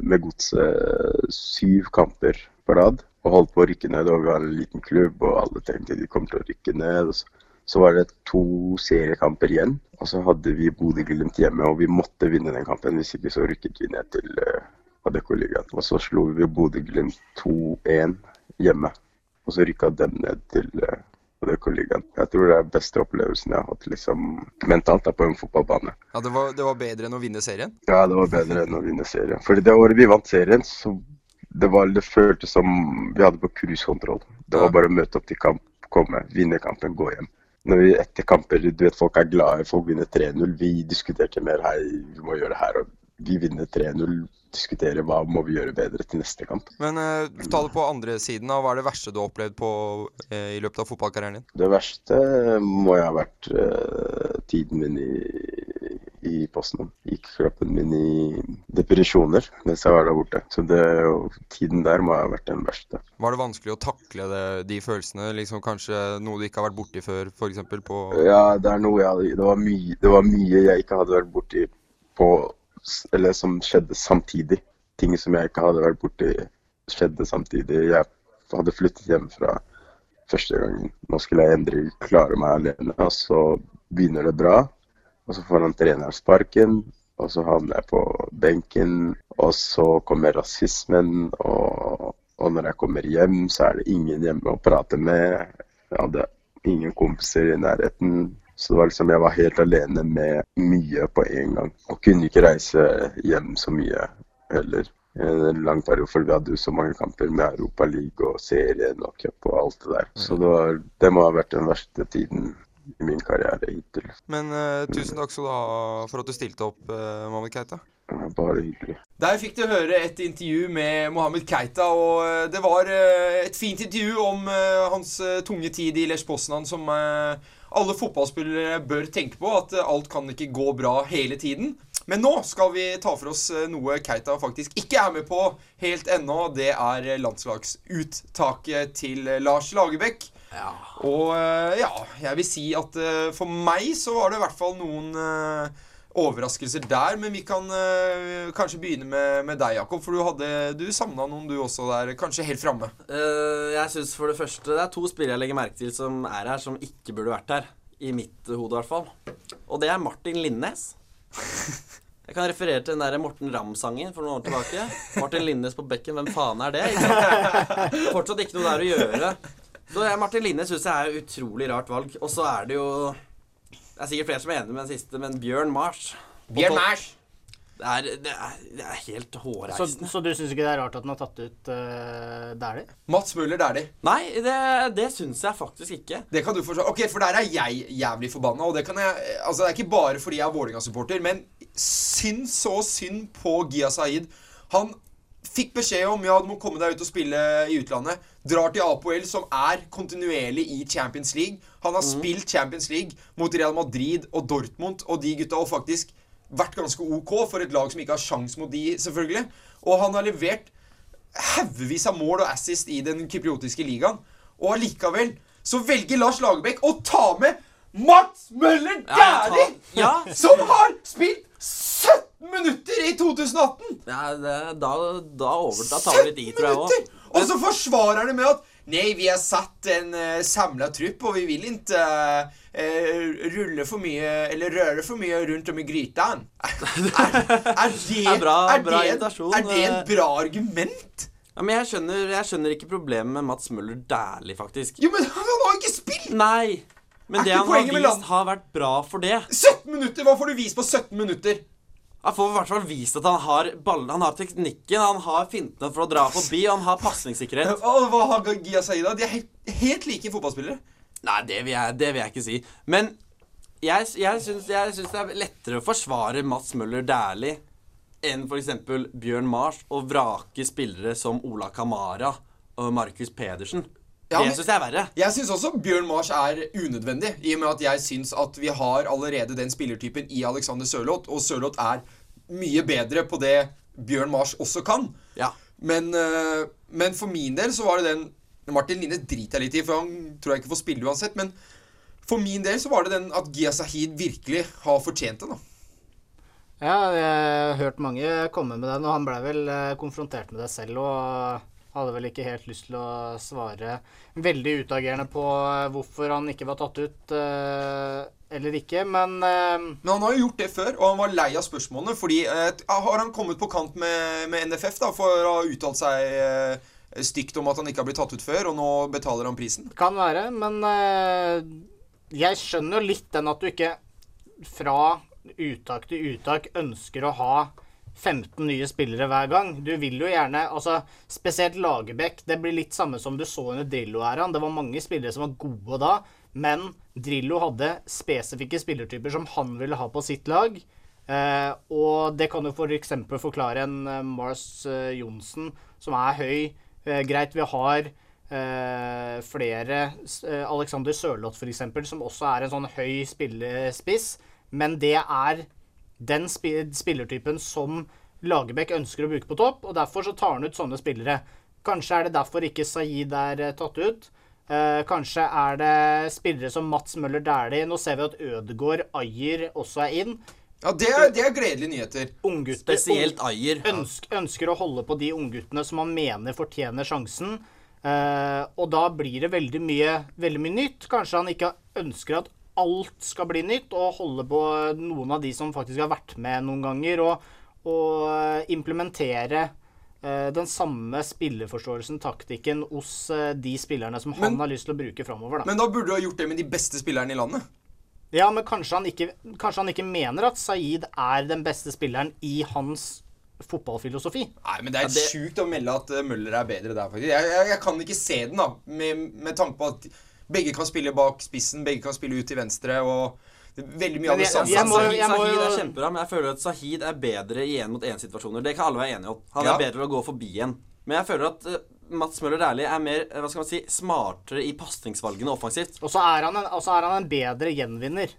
med godset syv kamper på rad og holdt på å rykke ned. Og vi var en liten klubb, og alle tenkte de kom til å rykke ned. og så så var det to seriekamper igjen, og så hadde vi Bodø-Glimt hjemme, og vi måtte vinne den kampen. Hvis ikke så rykket vi ned til uh, Adeccoligaen. Og så slo vi Bodø-Glimt 2-1 hjemme, og så rykka dem ned til uh, Adeccoligaen. Jeg tror det er beste opplevelsen jeg har hatt liksom mentalt da, på en fotballbane. Ja, det var, det var bedre enn å vinne serien? Ja, det var bedre enn å vinne serien. Fordi det året vi vant serien, så det, var, det føltes som vi hadde på cruisekontroll. Det var bare å møte opp til kamp, komme, vinne kampen, gå hjem. Når vi etter kamper, du vet folk er glade, folk vinner 3-0. Vi diskuterte mer hei, vi må gjøre det her. og Vi vinner 3-0, diskutere hva må vi gjøre bedre til neste kamp. Men eh, ta det på andre siden. da. Hva er det verste du har opplevd på, eh, i løpet av fotballkarrieren din? Det verste må jo ha vært eh, tiden min i, i Posten. Gikk kroppen min i depresjoner mens jeg var der borte. Så det, tiden der må ha vært den verste. Var det vanskelig å takle det, de følelsene? Liksom Kanskje noe du ikke har vært borti før, f.eks. på Ja, det jeg Det var mye, det var mye jeg ikke hadde vært borti på Eller som skjedde samtidig. Ting som jeg ikke hadde vært borti, skjedde samtidig. Jeg hadde flyttet hjemmefra første gangen. Nå skulle jeg endelig klare meg alene. Og så begynner det bra. Og så får han treneren sparken. Og så havner jeg på benken. Og så kommer rasismen. Og, og når jeg kommer hjem, så er det ingen hjemme å prate med. Jeg hadde ingen kompiser i nærheten. Så det var liksom, jeg var helt alene med mye på en gang. Og kunne ikke reise hjem så mye heller. En lang periode, for vi hadde jo så mange kamper med Europa League og serien og cup og alt det der. Så det, var, det må ha vært den verste tiden i min karriere hittil. Men uh, tusen takk skal du ha for at du stilte opp, uh, Mohammed Keita. Bare hyggelig. Der fikk du høre et intervju med Mohammed Keita, og eh, det var et fint intervju om hans tunge tid i Lech Poznan, som alle fotballspillere bør tenke på, at alt kan ikke gå bra hele tiden. Men nå skal vi ta for oss noe Keita faktisk ikke er med på helt ennå. Det er landslagsuttaket til Lars Lagerbäck. Og eh, ja, jeg vil si at eh, for meg så var det i hvert fall noen eh, overraskelser der. Men vi kan eh, kanskje begynne med, med deg, Jakob. For du, hadde, du savna noen du også der, kanskje helt framme. Uh, jeg synes for det første Det er to spillere jeg legger merke til som er her, som ikke burde vært her. I mitt hode, i hvert fall. Og det er Martin Linnes. *laughs* Jeg kan referere til den der Morten Ramm-sangen for noen år tilbake. Martin Linnes på bekken, hvem faen er det? *laughs* Fortsatt ikke noe der å gjøre. Så Martin Linne syns jeg er et utrolig rart valg. Og så er det jo Det er sikkert flere som er enig med den siste, men Bjørn Mars. Bjørn Mars! Det er, det er, det er helt hårreisende. så du syns ikke det er rart at den har tatt ut uh, Dæhlie? Mats Møller Dæhlie. Nei, det, det syns jeg faktisk ikke. Det kan du forstå. Ok, For der er jeg jævlig forbanna. Og det kan jeg Altså, det er ikke bare fordi jeg er Vålerenga-supporter, men synd så synd på Gia Saeed. Han fikk beskjed om ja, du må komme deg ut og spille i utlandet. Drar til Apoel, som er kontinuerlig i Champions League. Han har spilt Champions League mot Real Madrid og Dortmund og de gutta, og faktisk vært ganske OK for et lag som ikke har sjans mot de, selvfølgelig. Og han har levert haugevis av mål og assist i den kypriotiske ligaen. Og allikevel så velger Lars Lagerbäck å ta med Mats Møller Ja, Dæhlie! ja. Som har spilt 17 minutter i 2018! Ja, det, da, da, over, da tar vi litt i, tror jeg òg. Og så forsvarer det med at Nei, vi har satt en uh, samla trupp, og vi vil ikke eh, rulle for mye Eller røre for mye rundt om i gryta. Er, er, *laughs* det, er bra- er, bra det, er det en eh. bra argument? Ja, men jeg skjønner, jeg skjønner ikke problemet med Mats Møller Dæhlie, faktisk. Jo, men han har jo ikke spilt! Nei, Men Er det han har vist, har vært bra for det. 17 minutter! Hva får du vist på 17 minutter? Han får i hvert fall vist at han har ballen, han har teknikken, han har fintene for å dra forbi, og han har pasningssikkerhet. *laughs* Og hva har Gia Saida? De er helt, helt like fotballspillere. Nei, det vil jeg, det vil jeg ikke si. Men jeg, jeg syns det er lettere å forsvare Mats Møller Dæhlie enn f.eks. Bjørn Mars og vrake spillere som Ola Kamara og Markus Pedersen. Ja, men- det syns jeg er verre. Jeg syns også Bjørn Mars er unødvendig, i og med at jeg syns at vi har allerede den spillertypen i Alexander Sørloth, og Sørloth er mye bedre på det Bjørn Mars også kan. Ja. Men, øh, men for min del så var det den Martin Line driter jeg litt i, for han tror jeg ikke får spille uansett. Men for min del så var det den at Gia Sahid virkelig har fortjent det. da. Ja, jeg har hørt mange komme med den, og han ble vel eh, konfrontert med det selv og hadde vel ikke helt lyst til å svare veldig utagerende på eh, hvorfor han ikke var tatt ut eh, eller ikke, men eh, Men han har jo gjort det før, og han var lei av spørsmålene. Fordi eh, Har han kommet på kant med, med NFF da, for å ha uttalt seg stygt om at han ikke har blitt tatt ut før, og nå betaler han prisen? Kan være, men jeg skjønner jo litt den at du ikke fra uttak til uttak ønsker å ha 15 nye spillere hver gang. Du vil jo gjerne altså Spesielt Lagerbäck. Det blir litt samme som du så under Drillo-æraen. Det var mange spillere som var gode da, men Drillo hadde spesifikke spillertyper som han ville ha på sitt lag. Eh, og det kan jo f.eks. For forklare en eh, Mars eh, Johnsen som er høy. Eh, greit, vi har eh, flere eh, Alexander Sørloth f.eks., som også er en sånn høy spillespiss. Men det er den spi spillertypen som Lagerbäck ønsker å bruke på topp, og derfor så tar han ut sånne spillere. Kanskje er det derfor ikke Saeed er eh, tatt ut. Eh, kanskje er det spillere som Mats Møller Dæhlie. Nå ser vi at Ødegaard, Ayer også er inn. Ja, det er, det er gledelige nyheter. Unggutter Spesielt Ayer. ønsk, ønsker å holde på de ungguttene som han mener fortjener sjansen. Uh, og da blir det veldig mye, veldig mye nytt. Kanskje han ikke ønsker at alt skal bli nytt, og holde på noen av de som faktisk har vært med noen ganger, og, og eh, implementere eh, den samme spilleforståelsen, taktikken, hos eh, de spillerne som han har lyst til å bruke framover. Da. Men da burde du ha gjort det med de beste spillerne i landet. Ja, men kanskje han, ikke, kanskje han ikke mener at Saeed er den beste spilleren i hans fotballfilosofi. Nei, men det er Ja, det- sjukt å melde at Møller er bedre der, faktisk. Jeg, jeg, jeg kan ikke se den, da. Med, med tanke på at begge kan spille bak spissen, begge kan spille ut til venstre, og det er veldig mye av det samme. jeg jeg, jeg Sahid er kjempebra, men jeg føler at Sahid er bedre i én-mot-én-situasjoner. Det kan alle være enige om. Han Ja. er bedre til å gå forbi en. Men jeg føler at eh, Mats Møller Dæhlie er mer eh, hva skal man si, smartere i pasningsvalgene offensivt. Og så er han en, er han en bedre gjenvinner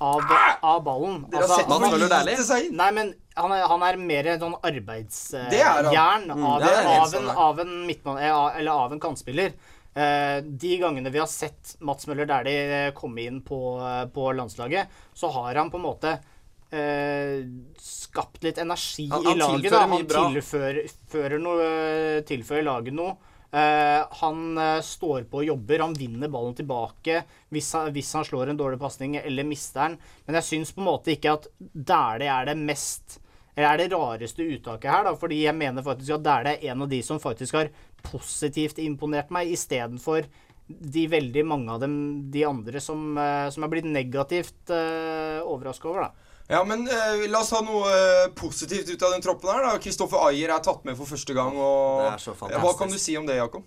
av, av ballen. Dere har Altså, sett Mats Møller Dæhlie? Nei, men han er, han er mer en sånn arbeidsjern uh, han. arbeidsjern av, er av, en, av en midtmann... eh, Eller av en kantspiller. Eh, de gangene vi har sett Mats Møller Dæhlie komme inn på, eh, på landslaget, så har han på en måte eh, skapt litt energi Han- i laget. Da. Han tilfører, noe, tilfører laget noe. Eh, han eh, står på og jobber. Han vinner ballen tilbake hvis han, hvis han slår en dårlig pasning eller mister den. Men jeg syns på en måte ikke at Dæhlie er det mest eller er det rareste uttaket her, da, fordi jeg mener faktisk at Dæhlie er en av de som faktisk har positivt imponert meg, istedenfor de veldig mange av dem, de andre som, eh, som er blitt negativt uh, overraska over, da. Ja, men eh, la oss ha noe eh, positivt ut av den troppen her, da. Kristoffer Ayer er tatt med for første gang, og Det er så fantastisk. Hva kan du si om det, Jakob?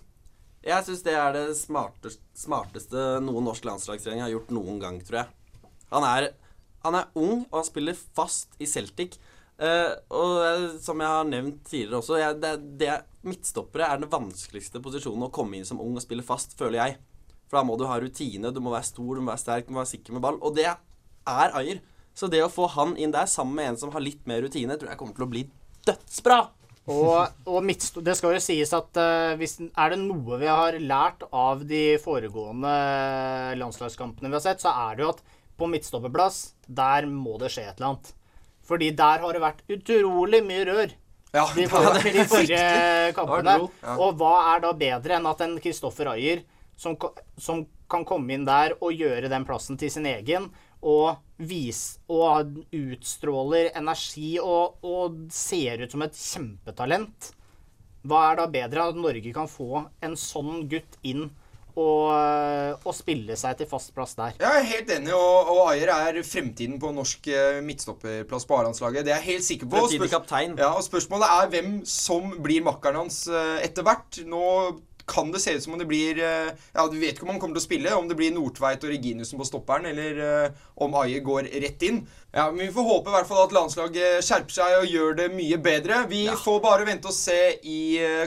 Jeg syns det er det smarteste, smarteste noen norsk landslagstrening har gjort noen gang, tror jeg. Han er, han er ung, og han spiller fast i Celtic. Eh, og eh, som jeg har nevnt tidligere også, jeg, det, det, midtstoppere er den vanskeligste posisjonen å komme inn som ung og spille fast, føler jeg. For da må du ha rutine, du må være stor, du må være sterk, du må være sikker med ball. Og det er Ayer. Så det å få han inn der sammen med en som har litt mer rutine, tror jeg kommer til å bli dødsbra. Og, og det skal jo sies at uh, hvis, er det noe vi har lært av de foregående landslagskampene vi har sett, så er det jo at på midtstopperplass, der må det skje et eller annet. Fordi der har det vært utrolig mye rør. Ja, de, for, de forrige kampene. Ja. Og hva er da bedre enn at en Kristoffer Ayer, som, som kan komme inn der og gjøre den plassen til sin egen, og vis, og utstråler energi og, og ser ut som et kjempetalent. Hva er da bedre enn at Norge kan få en sånn gutt inn og, eh, og spille seg til fast plass der. Jeg er helt enig, og, og Ayer er fremtiden på norsk eh, midtstopperplass på A-landslaget. Det er jeg helt sikker på. Fremtidig kaptein. Ja, og Spørsmålet er hvem som blir makkeren hans eh, etter hvert. Nå kan det se ut som om det blir Ja, Du vet ikke om han kommer til å spille. Om det blir Nordtveit og Reginussen på stopperen, eller om Ayer går rett inn. Ja, men Vi får håpe i hvert fall at landslaget skjerper seg og gjør det mye bedre. Vi får bare vente og se i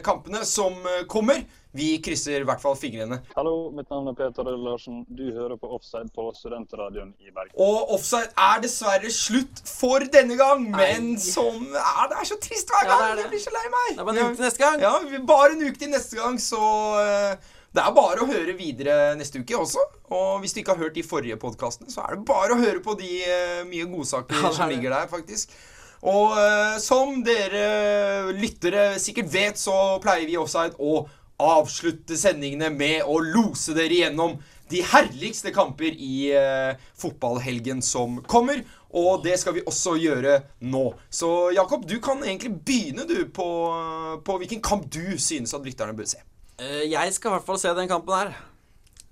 kampene som kommer. Vi krysser i hvert fall fingrene. Hallo, mitt navn er Peter Larsen. Du hører på Offside på Studentradioen i Bergen. Og offside er dessverre slutt for denne gang, men som er, Det er så trist hver gang! Jeg blir så lei meg. Det er bare en uke til neste gang. Ja, bare en uke til neste gang, så eh, det er bare å høre videre neste uke også. Og hvis du ikke har hørt de forrige podkastene, så er det bare å høre på de eh, mye godsaker *laughs* Ja, som ligger der, faktisk. Og eh, som dere lyttere sikkert vet, så pleier vi Offside å avslutte sendingene med å lose dere gjennom de herligste kamper i eh, fotballhelgen som kommer. Og det skal vi også gjøre nå. Så Jakob, du kan egentlig begynne du på, på hvilken kamp du synes at lytterne bør se. Eh, Jeg skal i hvert fall se den kampen her.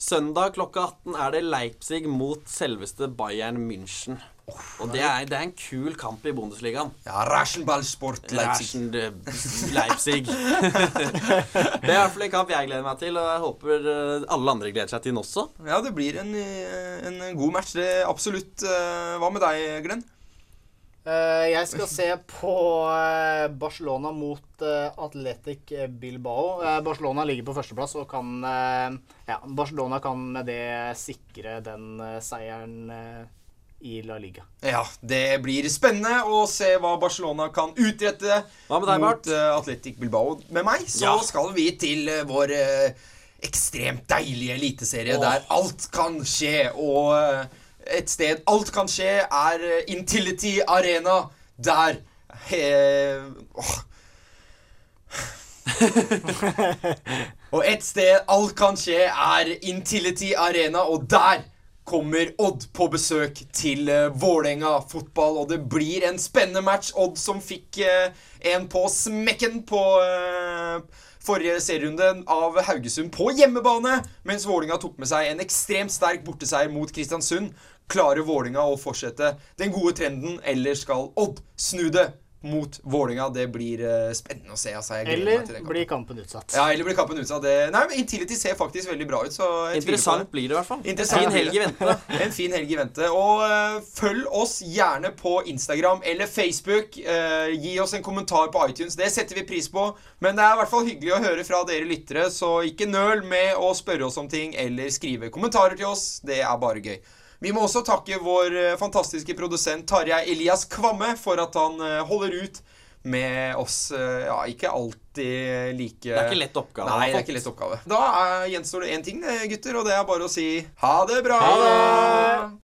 Søndag klokka 18 er det Leipzig mot selveste Bayern München. Og det er, det er en kul kamp i Bundesligaen. Ja, Raschenballsport Leipzig. Eh, Leipzig. *laughs* det er i hvert fall en kamp jeg gleder meg til, og jeg håper eh, alle andre gleder seg til den også. Ja, det blir en, eh, en god match. Det er absolutt. Hva med deg, Glenn? Eh, jeg skal se på Barcelona mot Atletic Bilbao. Barcelona ligger på førsteplass og kan Ja, Barcelona kan med det sikre den seieren i La Liga. Ja, det blir spennende å se hva Barcelona kan utrette Hva med deg, Bart? mot uh, Atletic Bilbao. Med meg så Ja. skal vi til eh, vår eh, ekstremt deilige eliteserie oh. der alt kan skje. Og eh, et sted alt kan skje, er Intility Arena. Der eh, åh. *laughs* Og et sted alt kan skje, er Intility Arena, og der kommer Odd på besøk til uh, Vålerenga fotball. Og det blir en spennende match. Odd som fikk eh, en på smekken på eh, forrige serierunde av Haugesund på hjemmebane, mens Vålerenga tok med seg en ekstremt sterk borteseier mot Kristiansund. Klarer Vålerenga å fortsette den gode trenden, eller skal Odd snu det mot Vålinga, Det blir eh, spennende å se. Altså. Jeg gleder meg Eller til den kampen. blir kampen utsatt? Ja, eller blir kampen utsatt. Det... Nei, men Intility ser faktisk veldig bra ut. Så jeg Interessant blir det i hvert fall. En Fin helg i vente. *laughs* En fin helg i vente. Og uh, følg oss gjerne på Instagram eller Facebook. Uh, gi oss en kommentar på iTunes. Det setter vi pris på. Men det er i hvert fall hyggelig å høre fra dere lyttere, så ikke nøl med å spørre oss om ting eller skrive kommentarer til oss. Det er bare gøy. Vi må også takke vår eh, fantastiske produsent Tarjei Elias Kvamme for at han eh, holder ut med oss. eh, Ja, ikke alltid like Det er ikke lett oppgave Nei, det er ikke lett oppgave. Da er, gjenstår det én ting, gutter, og det er bare å si ha det bra. Ha det!